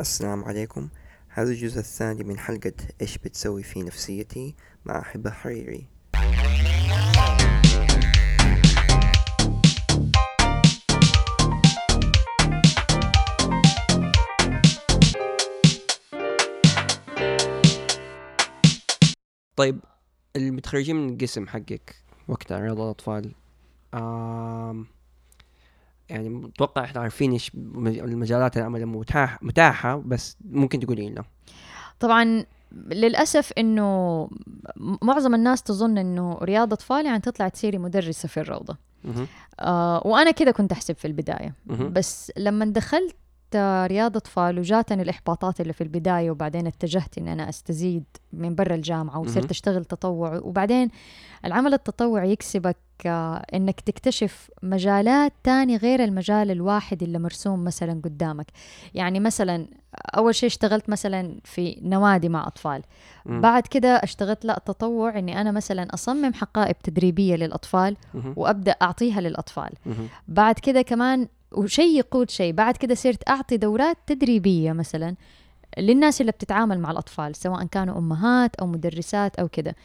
السلام عليكم. هذا الجزء الثاني من حلقة إيش بتسوي في نفسيتي مع حبة حريري. طيب المتخرجين من القسم حقك وقت رياضة الأطفال. آم يعني متوقع إحنا عارفين إيش مج- المجالات العمل المتاحة متاحة بس ممكن تقولي لنا طبعا للأسف إنه م- معظم الناس تظن إنه رياضة أطفال يعني تطلع تصيري مدرسة في الروضة مهم. آه وأنا كده كنت أحسب في البداية مهم. بس لما دخلت رياضة أطفال وجاتني الإحباطات اللي في البداية وبعدين اتجهت إن أنا أستزيد من برا الجامعة. وصرت أشتغل تطوع وبعدين العمل التطوعي يكسبك آه، إنك تكتشف مجالات تاني غير المجال الواحد اللي مرسوم مثلا قدامك يعني مثلا أول شيء اشتغلت مثلا في نوادي مع أطفال. بعد كده اشتغلت لا تطوع إني أنا مثلا أصمم حقائب تدريبية للأطفال. وأبدأ أعطيها للأطفال. بعد كده كمان وشيء يقود شيء بعد كده صرت أعطي دورات تدريبية مثلا للناس اللي بتتعامل مع الأطفال سواء كانوا أمهات أو مدرسات أو كده.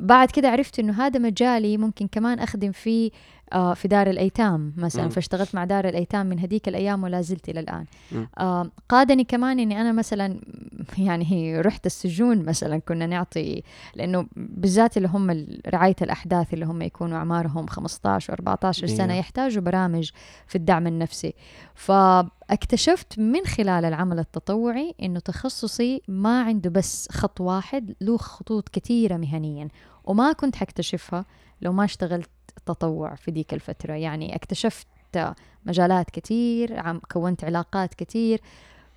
بعد كده عرفت إنه هذا مجالي ممكن كمان أخدم فيه آه في دار الأيتام مثلا مم. فاشتغلت مع دار الأيتام من هذيك الأيام ولا زلت إلى الآن مم. آه قادني كمان إني أنا مثلا يعني رحت السجون مثلا كنا نعطي لأنه بالذات اللي هم ال- رعاية الأحداث اللي هم يكونوا أعمارهم 15 و14 سنة إيه. يحتاجوا برامج في الدعم النفسي فاكتشفت من خلال العمل التطوعي إنه تخصصي ما عنده بس خط واحد له خطوط كثيرة مهنيا وما كنت حكتشفها لو ما اشتغلت تطوع في ديك الفترة. يعني اكتشفت مجالات كتير عم كونت علاقات كتير.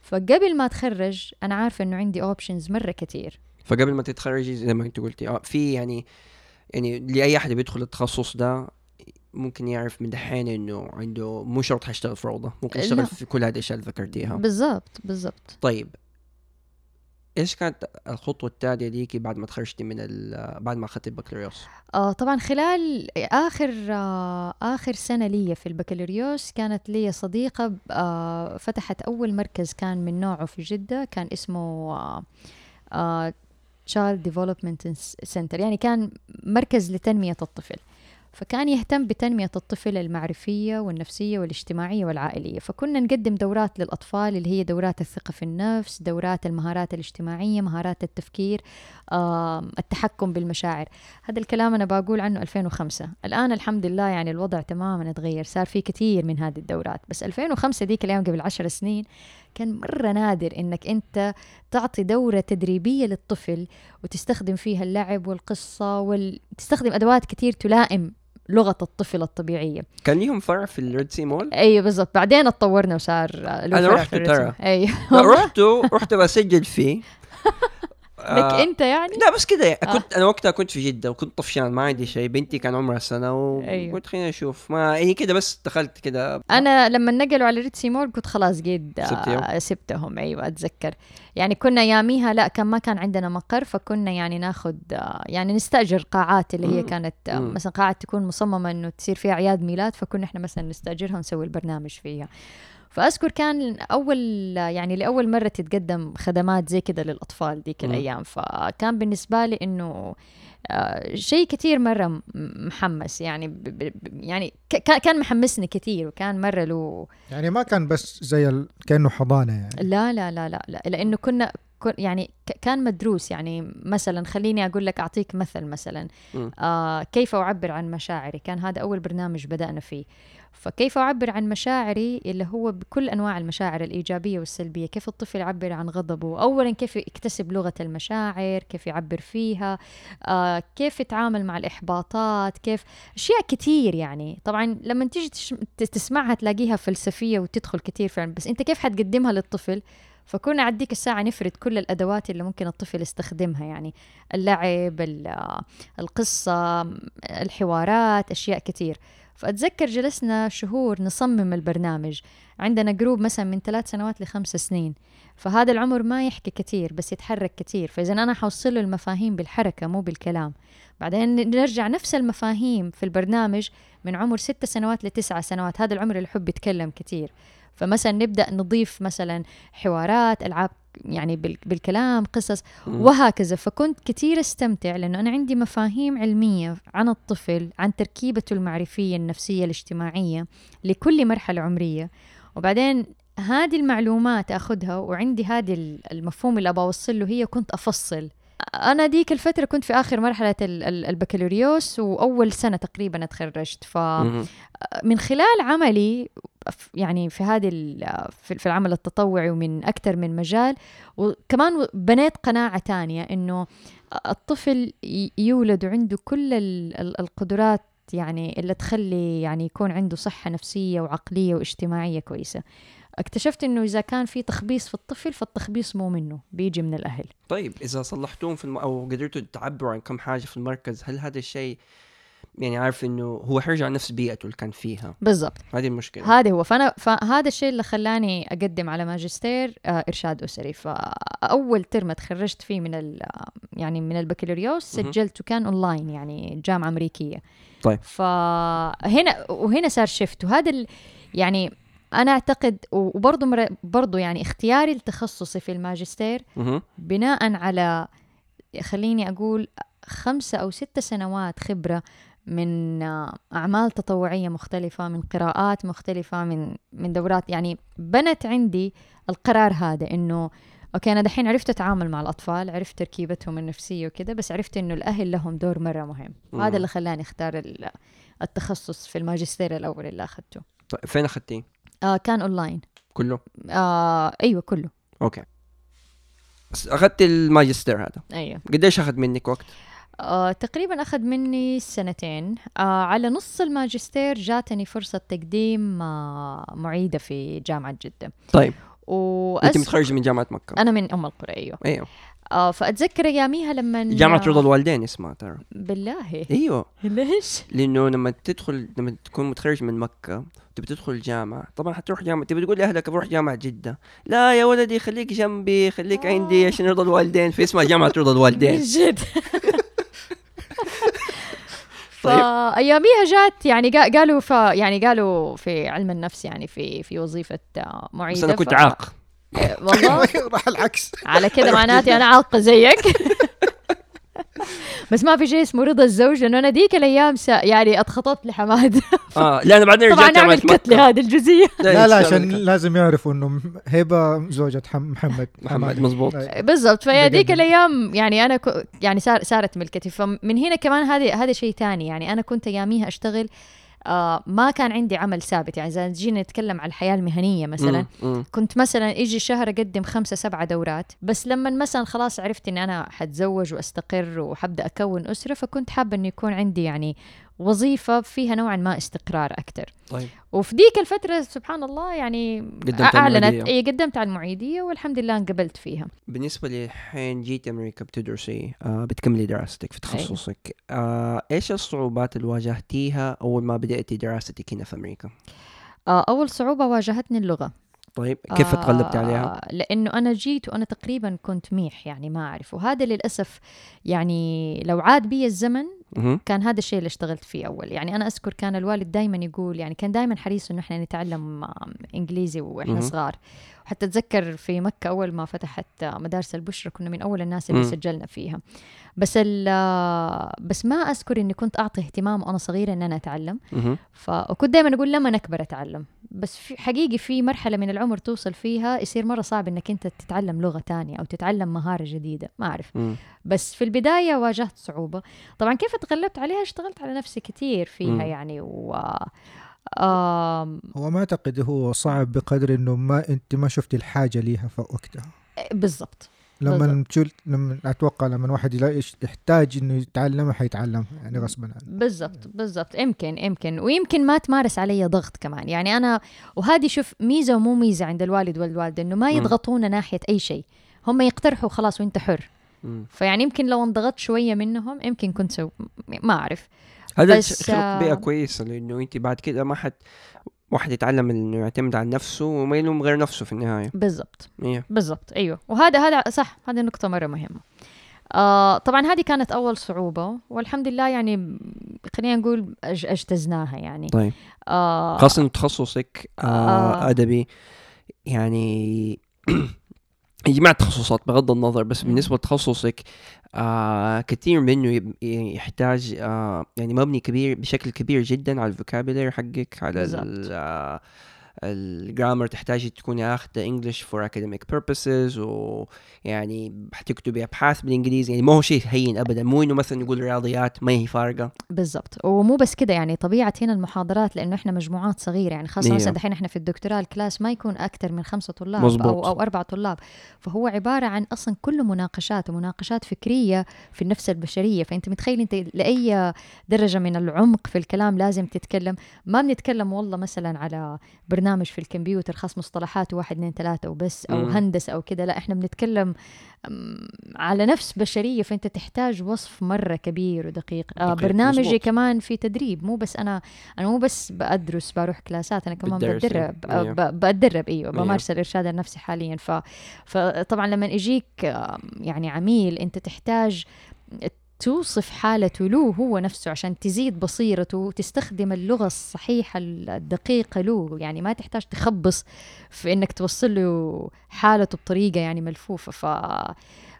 فقبل ما اتخرج أنا عارفة إنه عندي options مرة كتير. فقبل ما تتخرجي زي ما انت قلتي آه في يعني يعني لأي أحد بيدخل التخصص ده ممكن يعرف من دحين إنه عنده مو شرط حيشتغل في روضة ممكن. يشتغل في كل هذه الأشياء اللي ذكرتيها. بالضبط بالضبط. طيب إيش كانت الخطوة التالية ليكي بعد ما تخرجتي من ال- بعد ما أخذتي البكالوريوس؟ آه طبعا خلال آخر آه آخر سنة لي في البكالوريوس كانت لي صديقة آه فتحت أول مركز كان من نوعه في جدة كان اسمه آه آه Child Development Center يعني كان مركز لتنمية الطفل. فكان يهتم بتنمية الطفل المعرفية والنفسية والاجتماعية والعائلية. فكنا نقدم دورات للأطفال اللي هي دورات الثقة في النفس دورات المهارات الاجتماعية مهارات التفكير التحكم بالمشاعر. هذا الكلام أنا بقول عنه 2005 الآن الحمد لله يعني الوضع تماما تغير صار في كثير من هذه الدورات. بس 2005 ديك الأيام قبل عشر سنين كان مرة نادر إنك أنت تعطي دورة تدريبية للطفل وتستخدم فيها اللعب والقصة وتستخدم أدوات كثير تلائم لغة الطفل الطبيعية. كان ليهم فرع في الريد سي مول أيوة بالضبط. بعدين اتطورنا وصار فرع رحت. ترى. لا رحت رحت بسجل فيه. لك آه، أنت يعني لا بس كده آه. كنت أنا وقتها كنت في جدة وكنت طفشان ما عندي شيء بنتي كان عمرها سنة. وقلت خليني أشوف ما هي كده بس دخلت كده أنا لما نقلوا على ريتسي مول كنت خلاص قد آه، سبتيهم؟ سبتهم أيوه أتذكر يعني كنا ياميها لا كان ما كان عندنا مقر فكنا يعني ناخذ يعني نستأجر قاعات اللي هي. كانت آه، مم. مثلا قاعات تكون مصممة إنه تصير فيها اعياد ميلاد فكنا إحنا مثلا نستأجرها ونسوي البرنامج فيها فأذكر كان اول يعني لأول مرة تتقدم خدمات زي كده للأطفال ديك مم. الأيام. فكان بالنسبة لي إنه آه، شيء كتير مرة محمس. يعني ب ب يعني كان- محمسني كتير وكان مرة له يعني ما كان بس زي ال... كأنه حضانة يعني. لا لا لا لا, لا. لأنه كنا كن- يعني كان مدروس. يعني مثلا خليني أقول لك أعطيك مثل مثلا. آه كيف أعبر عن مشاعري؟ كان هذا أول برنامج بدأنا فيه. فكيف أعبر عن مشاعري اللي هو بكل أنواع المشاعر الإيجابية والسلبية؟ كيف الطفل يعبر عن غضبه؟ أولا كيف يكتسب لغة المشاعر؟ كيف يعبر فيها؟ آه كيف يتعامل مع الإحباطات؟ كيف؟ أشياء كتير يعني. طبعا لما تيجي تسمعها تلاقيها فلسفية وتدخل كتير فعلا. بس أنت كيف حتقدمها للطفل؟ فكنا عديك الساعة نفرد كل الأدوات اللي ممكن الطفل يستخدمها يعني. اللعب ال- القصة الحوارات أشياء كتير. فأتذكر جلسنا شهور نصمم البرنامج. عندنا جروب مثلا من ثلاث سنوات لخمس سنين. فهذا العمر ما يحكي كتير بس يتحرك كتير فإذا أنا حوصل له المفاهيم بالحركة مو بالكلام. بعدين نرجع نفس المفاهيم في البرنامج من عمر ست سنوات لتسعة سنوات. هذا العمر اللي يحب يتكلم كتير فمثلا نبدأ نضيف مثلا حوارات ألعاب يعني بال- بالكلام قصص. وهكذا فكنت كثير أستمتع لأنه أنا عندي مفاهيم علمية عن الطفل عن تركيبته المعرفية النفسية الاجتماعية لكل مرحلة عمرية وبعدين هذه المعلومات أخذها وعندي هذه ال- المفهوم اللي أبغى أوصل له هي كنت أفصل أنا ديك الفترة كنت في آخر مرحلة ال- ال- البكالوريوس وأول سنة تقريبا اتخرجت ف. من خلال عملي يعني في هذه في العمل التطوعي ومن أكثر من مجال. وكمان بنيت قناعة تانية إنه الطفل يولد وعنده كل ال- ال- القدرات يعني اللي تخلي يعني يكون عنده صحة نفسية وعقلية واجتماعية كويسة. اكتشفت إنه إذا كان في تخبيص في الطفل فالتخبيص مو منه بيجي من الأهل. طيب إذا صلحتوهم في الم... أو قدرتوا تعبروا عن كم حاجة في المركز هل هذا الشيء يعني عارف إنه هو حيرجع نفس بيئته اللي كان فيها. بالضبط. هذه المشكلة. هذا هو. فأنا فهذا الشيء اللي خلاني أقدم على ماجستير آه، إرشاد أسري. فأول ترم تخرجت فيه من ال- يعني من البكالوريوس. سجلت وكان أونلاين يعني جامعة أمريكية. طيب. فهنا وهنا صار شفت وهذا ال- يعني أنا أعتقد وبرضه مر- برضه يعني اختياري لتخصصي في الماجستير. بناء على خليني أقول خمسة أو ستة سنوات خبرة من أعمال تطوعية مختلفة من قراءات مختلفة من من دورات يعني بنت عندي القرار هذا إنه okay أنا دحين عرفت أتعامل مع الأطفال عرفت تركيبتهم النفسية وكذا بس عرفت إنه الأهل لهم دور مرة مهم مم. وهذا اللي خلاني أختار ال- التخصص في الماجستير الأول اللي أخذته طيب فين أخذتيه؟ آه كان أونلاين كله؟ آه أيوة كله أوكي بس اخذت الماجستير هذا أيوة قديش أخذ منك وقت؟ آه، تقريبا أخذ مني سنتين. آه، على نص الماجستير جاتني فرصة تقديم آه، معيدة في جامعة جدة. طيب. وأس... أنت متخرجة من جامعة مكة. أنا من أم القرى أيوه. أيوه. آه، فأتذكر أياميها لما جامعة رضا الوالدين اسمها ترى. بالله. أيوه. ليش؟ لأنه لما تدخل لما تكون متخرج من مكة تبي تدخل الجامعة طبعا حتروح جامعة تبي تقول لأهلك بروح جامعة جدة. لا يا ولدي خليك جنبي خليك آه. عندي عشان رضا الوالدين. في اسمها جامعة رضا من الوالدين جد. طيب. فاياميها جات يعني قا- قالوا ف يعني قالوا في علم النفس يعني في في وظيفة معيدة بس أنا كنت ف- عاق. آه، والله. راح العكس. على كده معناتي أنا عاقة زيك. بس ما في شيء اسمه رضا الزوج لأنه أنا ديك الأيام سا يعني أتخطبت لحماد. آه لا أنا بعدين طبعا رجعت جامعه نعمل كتلة هذه الجزئية. لا لا عشان. لازم يعرفوا إنه هبة زوجة حم- محمد. محمد مزبوط. بالضبط فهي. ديك الأيام يعني أنا ك... يعني صار صارت ملكتي. فمن هنا كمان هذه هذا شيء ثاني. يعني أنا كنت أياميها أشتغل آه ما كان عندي عمل ثابت يعني إذا جينا نتكلم على الحياة المهنية مثلا مم،. كنت مثلا يجي شهر أقدم خمسة سبعة دورات بس لما مثلا خلاص عرفت اني أنا حتزوج وأستقر وحبدأ أكون أسرة فكنت حابة إنه يكون عندي يعني وظيفة فيها نوعا ما استقرار أكثر طيب وفي ديك الفترة سبحان الله يعني قدمت المعيدية. اي قدمت على المعيدية والحمد لله انقبلت فيها بالنسبة لحين جيت أمريكا بتدرسي آه بتكملي دراستك في تخصصك آه إيش الصعوبات اللي واجهتيها أول ما بدأتي دراستك هنا في أمريكا؟ آه أول صعوبة واجهتني اللغة طيب كيف تغلبتي عليها؟ آه، لأنه أنا جيت وأنا تقريبا كنت ميح يعني ما أعرف وهذا للأسف يعني لو عاد بي الزمن. كان هذا الشيء اللي اشتغلت فيه أول. يعني أنا أذكر كان الوالد دائما يقول يعني كان دائما حريص إنه إحنا نتعلم إنجليزي وإحنا. صغار. وحتى أتذكر في مكة أول ما فتحت مدارس البشرى كنا من أول الناس اللي مم. سجلنا فيها بس ال- بس ما أذكر إني كنت أعطي اهتمام وأنا صغيرة إن أنا أتعلم. فكنت دائما أقول لما نكبر أتعلم بس في حقيقي في مرحلة من العمر توصل فيها يصير مرة صعب إنك أنت تتعلم لغة تانية أو تتعلم مهارة جديدة ما أعرف مم. بس في البداية واجهت صعوبة طبعا كيف تغلبت عليها اشتغلت على نفسي كثير فيها مم. يعني و هو ما أعتقد هو صعب بقدر إنه ما أنت ما شفتي الحاجة ليها في وقتها. بالضبط. لما. تشوف لما أتوقع لما واحد يحتاج إنه يتعلمها حيتعلمها يعني غصبا عنه. بالضبط بالضبط. يمكن يمكن. ويمكن ما تمارس علي ضغط كمان. يعني أنا وهذه شوف ميزة ومو ميزة عند الوالد والوالدة إنه ما. يضغطونا ناحية أي شيء. هم يقترحوا خلاص وأنت حر. فيعني يمكن لو انضغطت شوية منهم يمكن كنت سو ما أعرف. هذا بس، خلق بيئة آه، كويسة لأنه أنت بعد كده ما حد واحد يتعلم إنه يعتمد على نفسه وما يلوم غير نفسه في النهاية. بالضبط. إيه. بالضبط أيوه. وهذا هذا صح هذه نقطة مرة مهمة. آه طبعا هذه كانت أول صعوبة والحمد لله يعني خلينا نقول أج أجتزناها يعني. طيب. آه. خاصة إن تخصصك آه آه. أدبي يعني يا جماعة تخصصات بغض النظر بس مم. بالنسبة لتخصصك آه كثير منه يحتاج آه يعني مبني كبير بشكل كبير جدا على ال vocabulary حقك على ال grammar تحتاجي تكوني آخذة English for academic purposes ويعني حتكتبي أبحاث بالإنجليزي. يعني ما هو شيء هين ابدا. مو إنه مثلا نقول رياضيات ما هي فارقة. بالضبط. ومو بس كده يعني طبيعة هنا المحاضرات لأنه إحنا مجموعات صغيرة. يعني خاصة إيه. مثلا دحين إحنا في الدكتوراه ال class ما يكون أكثر من خمسة طلاب مزبوط. أو أو أربع طلاب. فهو عبارة عن أصلا كله مناقشات ومناقشات فكرية في النفس البشرية. فأنت متخيل أنت لأي درجة من العمق في الكلام لازم تتكلم. ما بنتكلم والله مثلا على برنامج في الكمبيوتر خاص مصطلحات واحد اثنين ثلاثة وبس أو مم. هندسة أو كده لا إحنا بنتكلم على نفس بشرية فأنت تحتاج وصف مرة كبير ودقيق آه دقيق، برنامجي مزبوط. كمان في تدريب مو بس أنا أنا مو بس بدرس بروح كلاسات أنا كمان بتدرسي. بتدرب أيوه. آه بتدرب أيوه أيوه. بمارس الإرشاد النفسي حاليا ف فطبعا لما يجيك يعني عميل أنت تحتاج توصف حالته له هو نفسه عشان تزيد بصيرته وتستخدم اللغة الصحيحة الدقيقة له يعني ما تحتاج تخبص في إنك توصل له حالته بطريقة يعني ملفوفة. ف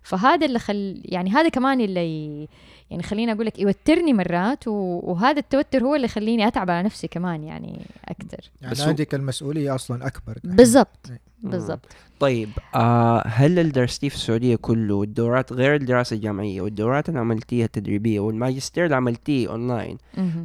فهذا اللي خل يعني هذا كمان اللي يعني خليني أقول لك يوترني مرات و... وهذا التوتر هو اللي يخليني أتعب على نفسي كمان يعني أكثر يعني بس عندك المسؤولية أصلا أكبر. بالضبط. إيه. بالضبط. طيب آه هل اللي درستيه في السعودية كله والدورات غير الدراسة الجامعية والدورات اللي عملتيها التدريبية والماجستير اللي عملتيه اونلاين.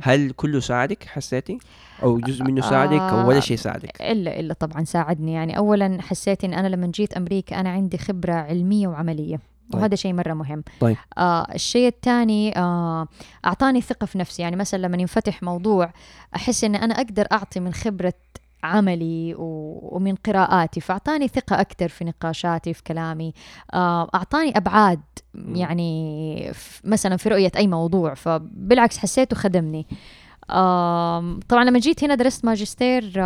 هل كله ساعدك حسيتي؟ أو جزء منه ساعدك أو ولا آه، شيء ساعدك؟ إلا إلا طبعا ساعدني. يعني اولا حسيت إن أنا لما جيت أمريكا أنا عندي خبرة علمية وعملية طيب. وهذا شيء مرة مهم. طيب. آه الشيء الثاني آه أعطاني ثقة في نفسي. يعني مثلا لما ينفتح موضوع أحس إن أنا أقدر أعطي من خبرة عملي ومن قراءاتي فأعطاني ثقة أكثر في نقاشاتي في كلامي آه أعطاني أبعاد مم. يعني مثلا في رؤية أي موضوع فبالعكس حسيته خدمني طبعا لما جيت هنا درست ماجستير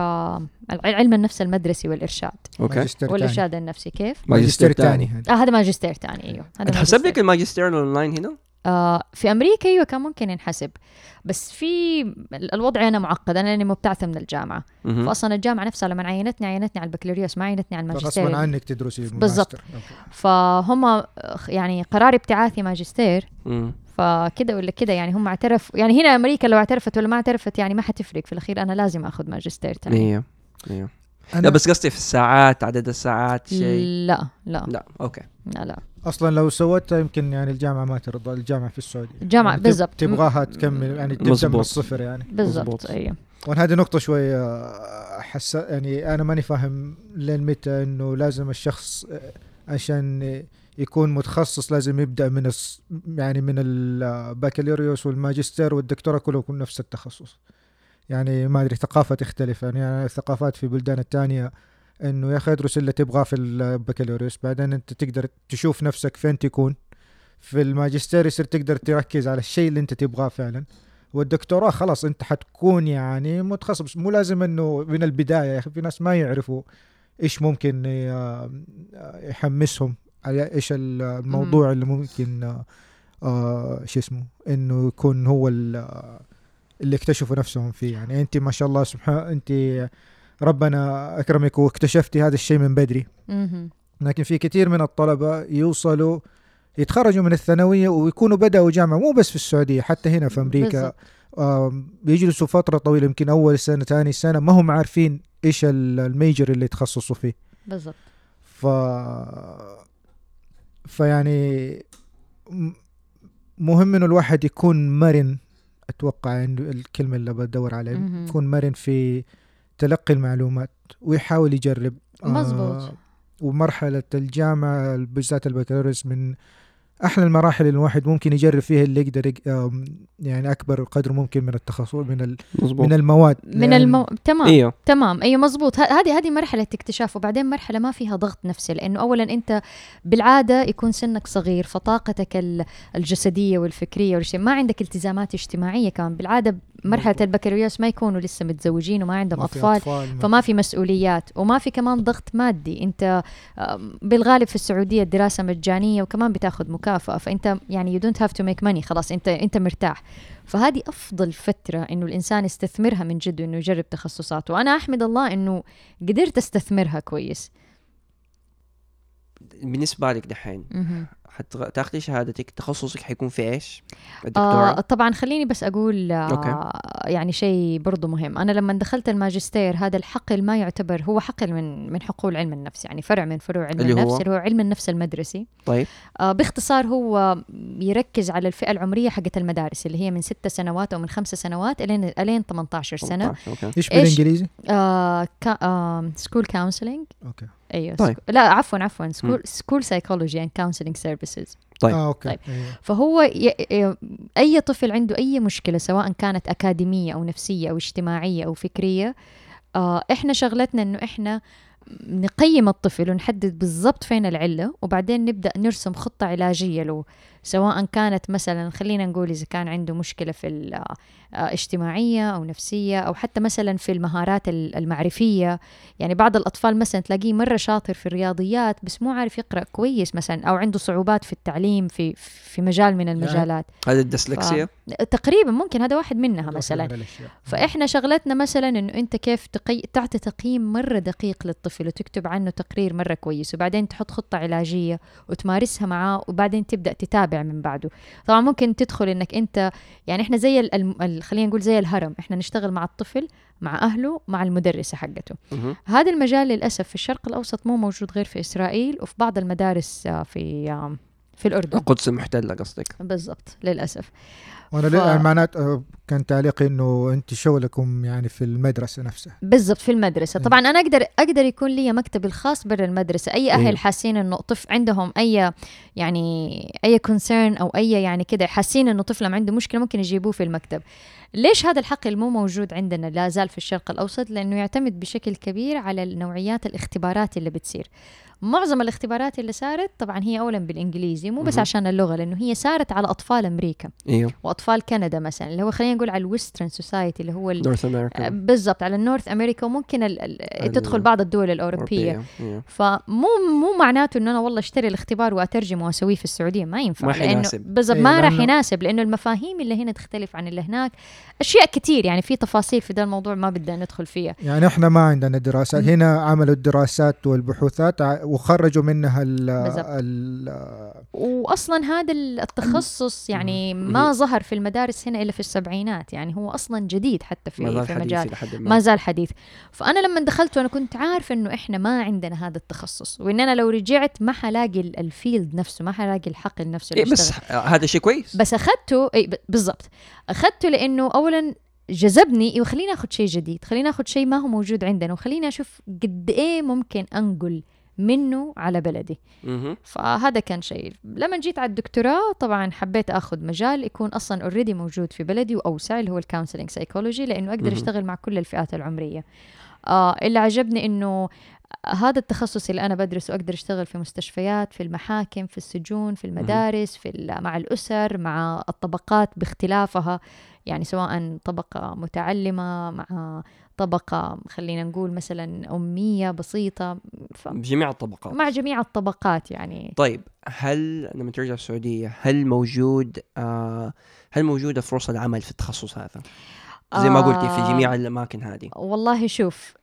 علم النفس المدرسي والإرشاد okay والإرشاد النفسي كيف؟ ماجستير هذا. آه هذا ماجستير ثاني أيوه هذا انحسب لك ماجستير. الماجستير الأونلاين هنا؟ آه في أمريكا أيوه كان ممكن ينحسب. بس في ال- الوضع هنا معقد أنا لأني مبتعثة من الجامعة. مهم. فأصلا الجامعة نفسها لما عينتني عينتني على البكالوريوس ما عينتني على الماجستير. عنك تدرسي بالضبط. فهم يعني قرار ابتعاثي ماجستير. مم. فكده ولا كده يعني هم اعترف يعني هنا أمريكا لو اعترفت ولا ما اعترفت يعني ما حتفرق. في الأخير أنا لازم آخذ ماجستير ثاني أيوه أيوه أنا لا بس قصدي في الساعات عدد الساعات شيء. لا لا. لا okay. لا لا. أصلا لو سويتها يمكن يعني الجامعة ما ترضى الجامعة في السعودية الجامعة يعني بالضبط. تبغاها تكمل يعني تبدأ من. الصفر يعني بالضبط. أيوه وأنا هذه نقطة شوي آه، حس يعني أنا ماني فاهم لين متى إنه لازم الشخص آه، عشان يكون متخصص لازم يبدأ من الص... يعني من البكالوريوس والماجستير والدكتوراه كله يكون نفس التخصص يعني ما أدري ثقافه تختلف يعني الثقافات في بلدان الثانية إنه يا أخي ادرس اللي تبغاه في البكالوريوس بعدين أنت تقدر تشوف نفسك فين تكون. في الماجستير يصير تقدر تركز على الشيء اللي أنت تبغاه فعلا. والدكتوراه خلاص أنت حتكون يعني متخصص. مو لازم إنه من البداية يا أخي في ناس ما يعرفوا إيش ممكن يحمسهم على إيش الموضوع اللي ممكن آه، شو اسمه إنه يكون هو ال- اللي اكتشفوا نفسهم فيه. يعني أنت ما شاء الله سبحان أنت ربنا أكرمك واكتشفتي هذا الشيء من بدري. لكن في كثير من الطلبة يوصلوا يتخرجوا من الثانوية ويكونوا بدأوا جامعة مو بس في السعودية حتى هنا في أمريكا. بيجلسوا فترة طويلة يمكن أول سنة ثاني سنة ما هم عارفين إيش ال- الميجر اللي يتخصصوا فيه. بالضبط. ف فيعني مهم إنه الواحد يكون مرن أتوقع الكلمة اللي بدور عليها. يكون مرن في تلقي المعلومات ويحاول يجرب. مظبوط. ومرحلة الجامعة بالذات البكالوريوس من أحلى المراحل اللي الواحد ممكن يجرب فيها اللي يقدر يق- آم، يعني أكبر قدر ممكن من التخصص من ال- مظبوط من المواد. من لأن- المو... تمام أيوه تمام. أيوه مزبوط ه- هذه هذه مرحلة اكتشاف وبعدين مرحلة ما فيها ضغط نفسي لأنه اولا أنت بالعادة يكون سنك صغير فطاقتك ال- الجسدية والفكرية والشيء ما عندك التزامات اجتماعية كمان. بالعادة مرحلة. البكالوريوس ما يكونوا لسه متزوجين وما عندهم ما أطفال أطفال ما فما في. مسؤوليات وما في كمان ضغط مادي. انت بالغالب في السعودية الدراسه مجانية وكمان بتاخذ مكافأة فانت يعني you don't have to make money خلاص انت انت مرتاح. فهذه أفضل فترة إنه الإنسان يستثمرها من جد انه يجرب تخصصات وأنا أحمد الله إنه قدرت أستثمرها كويس. بالنسبة لك دحين حتاخذي شهادتك تخصصك حيكون في إيش؟ الدكتوراه آه طبعا خليني بس أقول أوكي. آه يعني شيء برضو مهم أنا لما دخلت الماجستير هذا الحقل ما يعتبر هو حقل من من حقول علم النفس يعني فرع من فروع علم اللي هو؟ النفس اللي هو علم النفس المدرسي طيب آه باختصار هو يركز على الفئة العمرية حقت المدارس اللي هي من ست سنوات أو من خمس سنوات إلين إلين 18 سنة 18 okay إيش إيش؟ بالإنجليزي؟ آه كا آه سكول كونسلنج okay أيوه طيب. schoo- لا عفوا عفوا school school psychology and counseling services طيب. آه okay طيب. أيوه. فهو ي... ي- أي طفل عنده أي مشكلة سواء كانت أكاديمية أو نفسية أو اجتماعية أو فكرية آه إحنا شغلتنا إنه إحنا نقيم الطفل ونحدد بالضبط فين العلة وبعدين نبدأ نرسم خطة علاجية له سواء كانت مثلا خلينا نقول إذا كان عنده مشكلة في آه، اجتماعية أو نفسية أو حتى مثلا في المهارات ال- المعرفية. يعني بعض الأطفال مثلا تلاقيه مرة شاطر في الرياضيات بس مو عارف يقرأ كويس مثلا أو عنده صعوبات في التعليم في في مجال من المجالات. هذا الدسلكسيا تقريبا ممكن هذا واحد منها مثلا. فإحنا شغلتنا مثلا إنه أنت كيف تقي... تعطي تقييم مرة دقيق للطفل وتكتب عنه تقرير مرة كويس وبعدين تحط خطة علاجية وتمارسها معاه وبعدين تبدأ تتابع. من بعده. طبعا ممكن تدخل إنك أنت يعني إحنا زي خلينا نقول زي الهرم. إحنا نشتغل مع الطفل مع أهله مع المدرسة حقته. هذا المجال للأسف في الشرق الأوسط مو موجود غير في إسرائيل وفي بعض المدارس آه، في في الأردن. القدس المحتله قصدك. بالضبط للأسف. وأنا ف- ف... معناته كان تعليقي إنه أنت شغلكم يعني في المدرسة نفسها. بالضبط في المدرسة. إيه. طبعا أنا أقدر أقدر يكون لي مكتبي الخاص برا المدرسة. أي أهل إيه. حاسين إنه طفل عندهم أي يعني أي كونسيرن أو أي يعني كده حاسين إنه طفلهم عنده مشكلة ممكن يجيبوه في المكتب. ليش هذا الحقل مو موجود عندنا لا زال في الشرق الأوسط؟ لأنه يعتمد بشكل كبير على نوعيات الاختبارات اللي بتصير. معظم الاختبارات اللي صارت طبعا هي اولا بالإنجليزي مو بس. عشان اللغة لأنه هي صارت على أطفال أمريكا. إيوه. وأطفال كندا مثلا اللي هو خلينا نقول على ال western society اللي هو North America بالضبط على ال North America وممكن ال ال ال- تدخل بعض الدول الأوروبية. إيوه. فمو مو معناته إنه أنا والله أشتري الاختبار وأترجمه وأسويه في السعودية ما ينفع ما لأنه حيناسب. بالضبط إيه، ما راح يناسب لأنه المفاهيم اللي هنا تختلف عن اللي هناك. أشياء كتير يعني في تفاصيل في ده الموضوع ما بدنا ندخل فيها. يعني إحنا ما عندنا دراسات. هنا عملوا الدراسات والبحوثات وخرجوا منها ال واصلا هذا التخصص يعني ما ظهر في المدارس هنا إلا في السبعينات يعني هو أصلا جديد حتى في ما زال في حديث مجال ما. ما زال حديث. فأنا لما دخلت وأنا كنت عارفه إنه إحنا ما عندنا هذا التخصص وإن أنا لو رجعت ما حلاقي ال- الفيلد نفسه ما حلاقي الحقل نفسه اللي إيه بس. هذا شيء كويس. بس اخذته اي بالضبط. أخذته لإنه اولا جذبني وخليني آخذ شيء جديد خليني آخذ شيء ما هو موجود عندنا وخليني أشوف قد إيه ممكن أنقل منه على بلدي. فهذا كان شيء. لما جيت على الدكتوراه طبعا حبيت أخذ مجال يكون أصلا already موجود في بلدي واوسع اللي هو ال counseling psychology لأنه أقدر. أشتغل مع كل الفئات العمرية. آه اللي عجبني إنه هذا التخصص اللي أنا بدرسه أقدر أشتغل في مستشفيات في المحاكم في السجون في المدارس في مع الأسر مع الطبقات باختلافها. يعني سواء طبقة متعلمة مع طبقة خلينا نقول مثلا أمية بسيطة ف... بجميع الطبقات. مع جميع الطبقات يعني. طيب هل لما ترجع السعودية هل موجود آه هل موجودة فرص العمل في التخصص هذا؟ زي ما قلتي في آه، جميع الأماكن هذه. والله شوف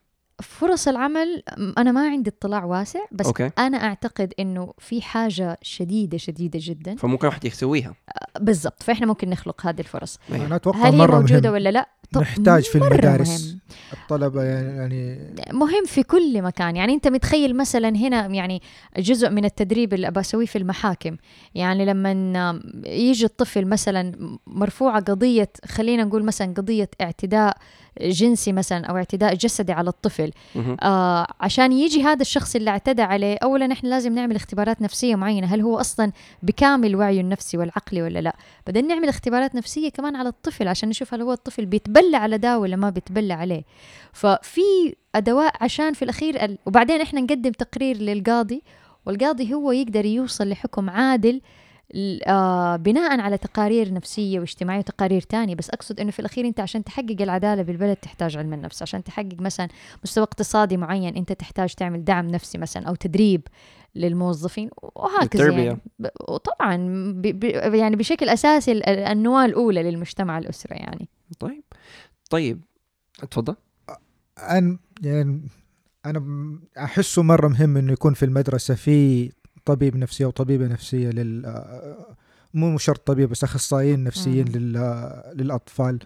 فرص العمل أنا ما عندي اطلاع واسع بس أوكي. أنا أعتقد إنه في حاجة شديدة شديدة جدا. فممكن واحد يسويها. بالضبط. فإحنا ممكن نخلق هذه الفرص. أيوة. أنا أتوقع هل هي مرة موجودة مهم. ولا لا؟ نحتاج في المدارس مهم. الطلبة يعني, مهم في كل مكان. يعني أنت متخيل مثلا هنا يعني جزء من التدريب اللي ابى أسويه في المحاكم. يعني لما يجي الطفل مثلا مرفوعة قضية خلينا نقول مثلا قضية اعتداء جنسي مثلا أو اعتداء جسدي على الطفل. مهم. آه عشان يجي هذا الشخص اللي اعتدى عليه اولا إحنا لازم نعمل اختبارات نفسية معينة. هل هو أصلا بكامل وعيه النفسي والعقلي ولا لا؟ بعدين نعمل اختبارات نفسية كمان على الطفل عشان نشوف هل هو الطفل بيتبلى على ده ولا ما بيتبلى عليه. ففي ادوات عشان في الأخير ال... وبعدين إحنا نقدم تقرير للقاضي والقاضي هو يقدر يوصل لحكم عادل آه بناء على تقارير نفسية واجتماعية وتقارير تانية. بس أقصد أنه في الأخير أنت عشان تحقق العدالة بالبلد تحتاج علم النفس. عشان تحقق مثلا مستوى اقتصادي معين أنت تحتاج تعمل دعم نفسي مثلا أو تدريب للموظفين. وهكذا التربية. يعني وطبعا يعني بشكل أساسي ال- ال- النواة الأولى للمجتمع الأسرة يعني. طيب. طيب اتفضل. أنا يعني أنا أحسه مرة مهم إنه يكون في المدرسة في طبيب نفسي أو طبيبة نفسية لل مو شرط طبيب بس أخصائيين نفسيين. لل... للأطفال.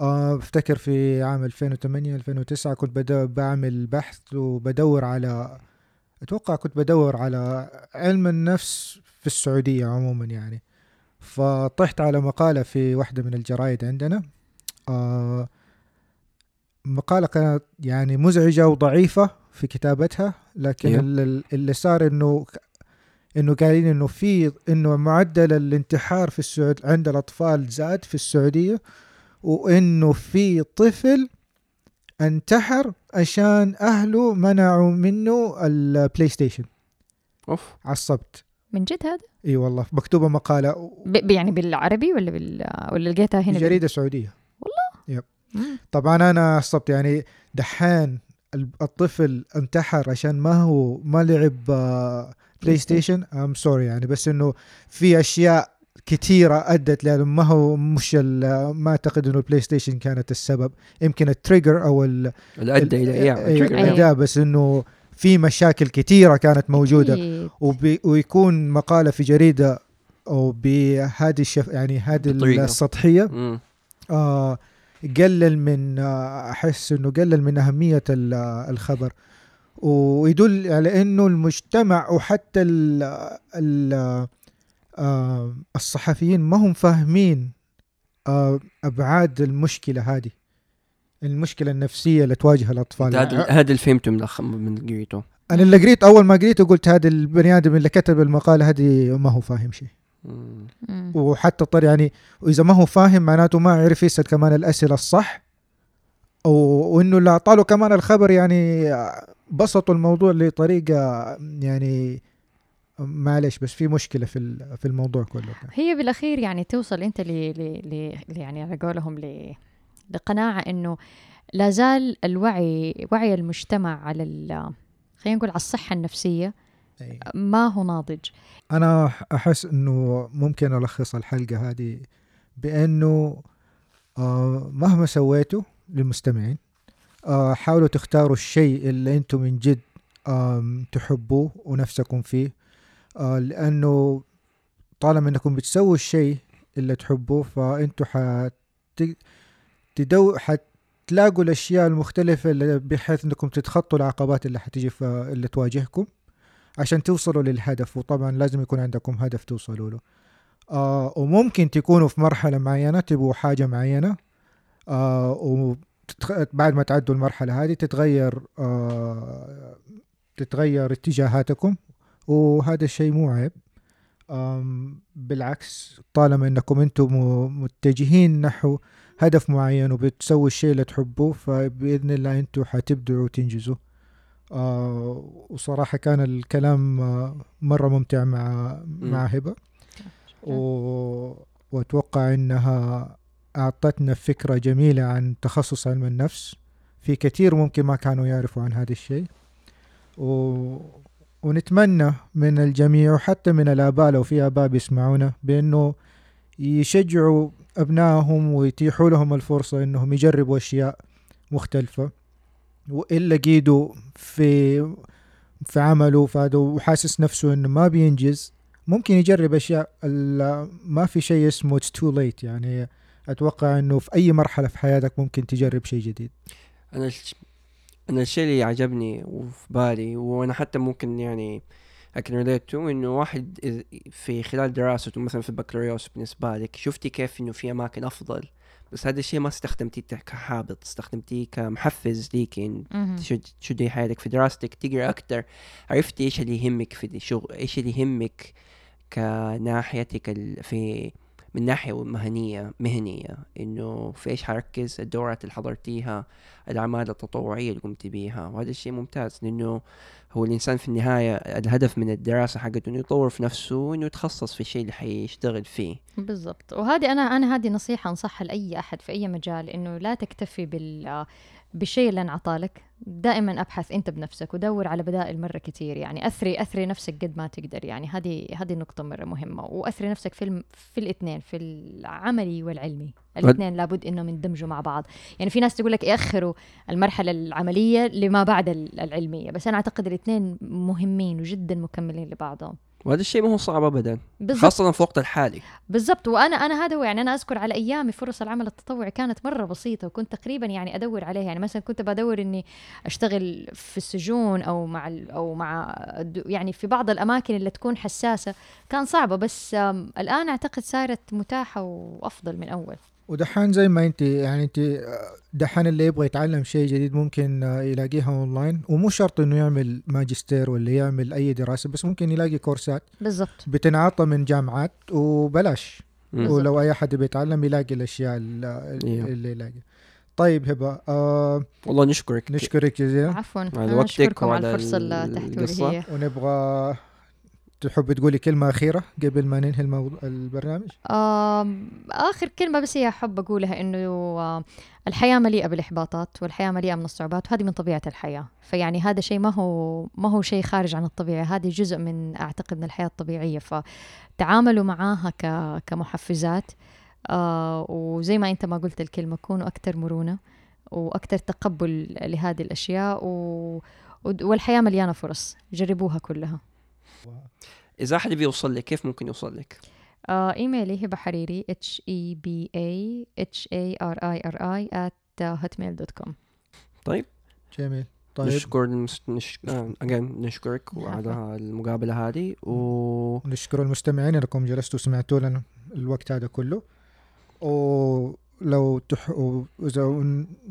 آه، بفتكر في عام 2008 2009 كنت بعمل بحث وبدور على أتوقع كنت بدور على علم النفس في السعودية عموما يعني. فطحت على مقالة في واحدة من الجرايد عندنا. آه مقالة كانت يعني مزعجة وضعيفة في كتابتها لكن. ال- اللي صار إنه إنه قايلين إنه في إنه معدل الانتحار في السعود عند الأطفال زاد في السعودية وإنه في طفل انتحر عشان أهله منعوا منه ال PlayStation أوف. عصبت. من جد هذا؟ إي والله مكتوبة مقالة. ب ب- يعني بالعربي ولا بال ولا لقيتها هنا؟ جريدة سعودية مم. طبعا أنا عصبت يعني دحين ال- الطفل انتحر عشان ما هو ما لعب PlayStation I'm sorry يعني بس إنه في أشياء كثيرة أدت لأنه ما هو مش ال- ما أعتقد إنه ال PlayStation كانت السبب يمكن التريجر أو ال اللي ادى إلى اياه ال- trigger. أيوه. الاداء بس إنه في مشاكل كثيرة كانت موجودة ويكون مقالة في جريدة أو بهذه الشف يعني هذه. السطحية. آه قلل من أحس إنه قلل من أهمية ال- الخبر. ويدل على إنه المجتمع وحتى ال ال آه الصحفيين ما هم فاهمين آه أبعاد المشكلة هذه. المشكلة النفسية اللي تواجه الأطفال. هذا هذا اللي فهمته من من قريته أنا اللي قريت أول ما قريته قلت هذا البني آدم اللي كتب المقالة هذه ما هو فاهم شيء. مم. وحتى طر يعني واذا ما هو فاهم معناته ما عرف يسأل كمان الأسئلة الصح وانه اللي أعطاله كمان الخبر يعني بسطوا الموضوع لطريقة يعني معلش بس في مشكلة في في الموضوع كله هي بالأخير يعني توصل أنت ل يعني على قولهم لقناعة إنه لا زال الوعي وعي المجتمع على خلينا نقول على الصحة النفسية ما هو ناضج؟ أنا أحس إنه ممكن ألخص الحلقة هذه بأنه آه مهما سويتوا للمستمعين آه حاولوا تختاروا الشيء اللي أنتم من جد تحبوه ونفسكم فيه آه لأنه طالما إنكم بتسووا الشيء اللي تحبوه فانتم حت تدو حتلاقوا الأشياء المختلفة اللي بحيث إنكم تتخطوا العقبات اللي حتيجي في اللي تواجهكم. عشان توصلوا للهدف وطبعا لازم يكون عندكم هدف توصلوا له. آه وممكن تكونوا في مرحلة معينة تبغوا حاجة معينة آه وتتخ... بعد ما تعدوا المرحلة هذه تتغير آه تتغير اتجاهاتكم. وهذا الشيء مو عيب. بالعكس طالما إنكم أنتم متجهين نحو هدف معين وبتسووا الشيء اللي تحبوه فبإذن الله أنتم حتبدعوا وتنجزوا. وصراحة كان الكلام آه مرة ممتع مع مع هبة. و... وأتوقع إنها أعطتنا فكرة جميلة عن تخصص علم النفس. في كثير ممكن ما كانوا يعرفوا عن هذا الشيء. و... ونتمنى من الجميع وحتى من الآباء لو في آباء بيسمعونا بأنه يشجعوا أبنائهم ويتيحوا لهم الفرصة أنهم يجربوا أشياء مختلفة. وإن لقيته في في عمله فهذا وحاسس نفسه إنه ما بينجز. ممكن يجرب أشياء ما في شيء اسمه it's too late يعني أتوقع إنه في أي مرحلة في حياتك ممكن تجرب شيء جديد. أنا الش... أنا الشيء اللي عجبني وفي بالي وأنا حتى ممكن يعني I can relate to إنه واحد في خلال دراسته مثلا في البكالوريوس بالنسبة لك شفتي كيف إنه في أماكن أفضل؟ بس هذا الشيء ما استخدمتيه كحابط استخدمتيه كمحفز مهم. تشد تشدي حياتك؟ في دراستك تقرأ أكثر عرفتي إيش اللي يهمك في الشغل إيش اللي يهمك كناحيتك ال- في من ناحية مهنية مهنية؟ إنه في إيش حركز؟ الدورات اللي حضرتيها الأعمال التطوعية اللي قمتي بيها. وهذا الشيء ممتاز. لأنه هو الإنسان في النهاية الهدف من الدراسة حقته إنه يطور في نفسه وإنه يتخصص في الشيء اللي حيشتغل فيه. بالضبط. وهذه أنا أنا هذه نصيحة أنصحها لأي أحد في أي مجال إنه لا تكتفي بال بالشيء اللي انعطالك دائما أبحث أنت بنفسك ودور على بدائل مرة كثير يعني أثري أثري نفسك قد ما تقدر. يعني هذه هذه نقطة مرة مهمة. وأثري نفسك في الم في الاثنين في العملي والعلمي. الاثنين لابد انهم يندمجوا مع بعض. يعني في ناس تقول لك يأخروا المرحلة العملية لما بعد العلمية. بس أنا أعتقد الاثنين مهمين وجدا مكملين لبعضهم. وهذا الشيء ما هو صعب ابدا خاصة في وقت الحالي. بالضبط. وأنا أنا هذا هو يعني أنا أذكر على أيامي فرص العمل التطوعي كانت مرة بسيطة وكنت تقريبا يعني أدور عليها. يعني مثلا كنت بدور إني أشتغل في السجون أو مع أو مع يعني في بعض الأماكن اللي تكون حساسة. كان صعبة بس الآن أعتقد صارت متاحة وأفضل من أول. ودحين زي ما انت يعني انت دحين اللي يبغى يتعلم شيء جديد ممكن آه، يلاقيها اونلاين ومو شرط إنه يعمل ماجستير ولا يعمل أي دراسة بس ممكن يلاقي كورسات بالضبط. بتنعطى من جامعات وبلاش. مم. ولو أي حد بيتعلم يلاقي الأشياء ال- إيوه. اللي يلاقي طيب هبة آه والله نشكرك. نشكرك جزيلا. عفوا. على وقتك وعلى الفرصة اللي هي ونبغى تحب تقولي كلمة أخيرة قبل ما ننهي الموضوع البرنامج؟ آخر كلمة بس هي أحب أقولها إنه الحياة مليئة بالإحباطات والحياة مليئة من الصعوبات وهذه من طبيعة الحياة. فيعني هذا شيء ما هو ما هو شيء خارج عن الطبيعة هذه جزء من أعتقد من الحياة الطبيعية. فتعاملوا معاها ك- كمحفزات. آه وزي ما أنت ما قلت الكلمة كونوا أكثر مرونة وأكثر تقبل لهذه الأشياء و والحياة مليانة فرص. جربوها كلها. إذا أحد بيوصل لك كيف ممكن يوصل لك؟ آه إيميلي هبه حريري h e b a h a r i r i at hotmail.com جميل. طيب. نشكر المس... نش... آه، again نشكرك على المقابلة هذه و نشكر المستمعين انكم جلستوا سمعتوا لنا الوقت هذا كله. ولو تح... إذا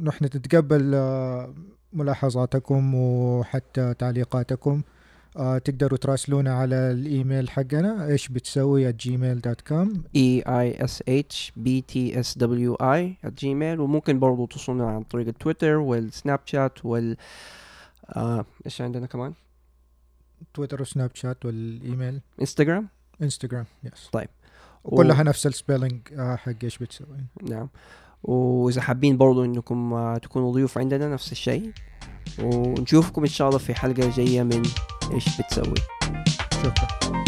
نحن نتقبل آه، ملاحظاتكم وحتى تعليقاتكم آه، تقدروا تراسلونا على الإيميل حقنا إيش بتسوي؟ at gmail.com E E S H B T S W I Gmail وممكن برضو توصلنا عن طريق ال Twitter وال Snapchat وال آه إيش عندنا كمان؟ تويتر وسناب شات والإيميل. Instagram Instagram yes طيب. وكلها نفس ال spelling آه، حق إيش بتسوي. نعم. وإذا حابين برضو إنكم آه، تكونوا ضيوف عندنا نفس الشيء ونشوفكم إن شاء الله في حلقة جاية من إيش بتسوي. شكرا.